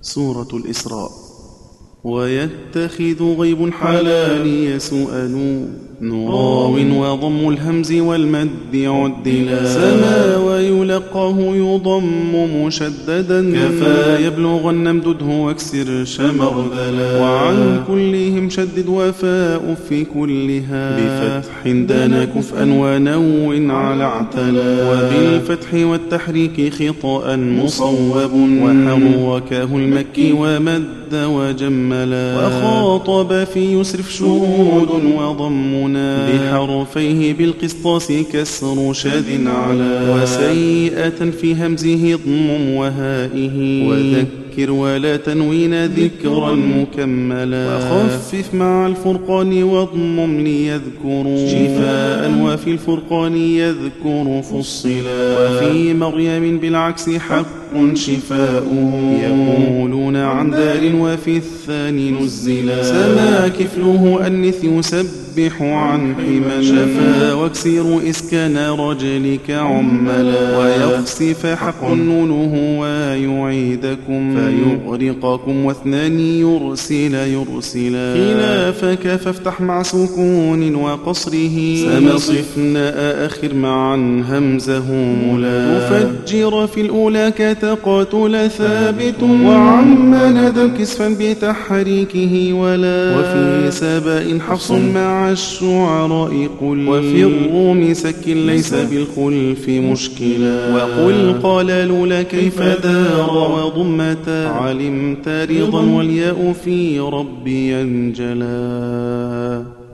سورة الإسراء. ويتخذ غيب حلال يسؤل نراو وضم الهمز والمد عدلا سما ويلقاه يضم مشددا. كفى يبلغن امدده واكسر شمرذلا وعن كلهم شدد وفاء في كلها. بفتح دنا كفءا ونو على اعتلا وبالفتح والتحريك خطأ مصوب. وحركه المكي ومد وجملا. وخاطب في يسرف شهود وضم هنا بحرفيه بالقسطاس كسر شذ على وسيئة في همزه اضمم وهائه. وذكر ولا تنوين ذكرا مكملا. وخفف مع الفرقان واضمم ليذكروا. شفاء وفي الفرقان يذكر فصلا. وفي مريم بالعكس حق شفاؤه. يقولون عن دار وفي الثاني نزلا. سما كفله أنث يسبح عن حما شفا واكسر إسكان رجلك عملا. ويخسف حق نونه ويعيدكم. فيغرقكم واثنان يرسل يرسلا. خلافك فافتح مع سكون وقصره. سما صفنا آخر معا همزه ملا تفجر في الأولى كتقاتل ثابت وعم ندى كسفا بتحريكه ولا وفي سبأ حفص مع الشعراء قل وفي الروم سك ليس بالخلف مشكلا. وقل قال لولا كيف دار وضمتا علمت رضا. والياء في ربي أنجلا.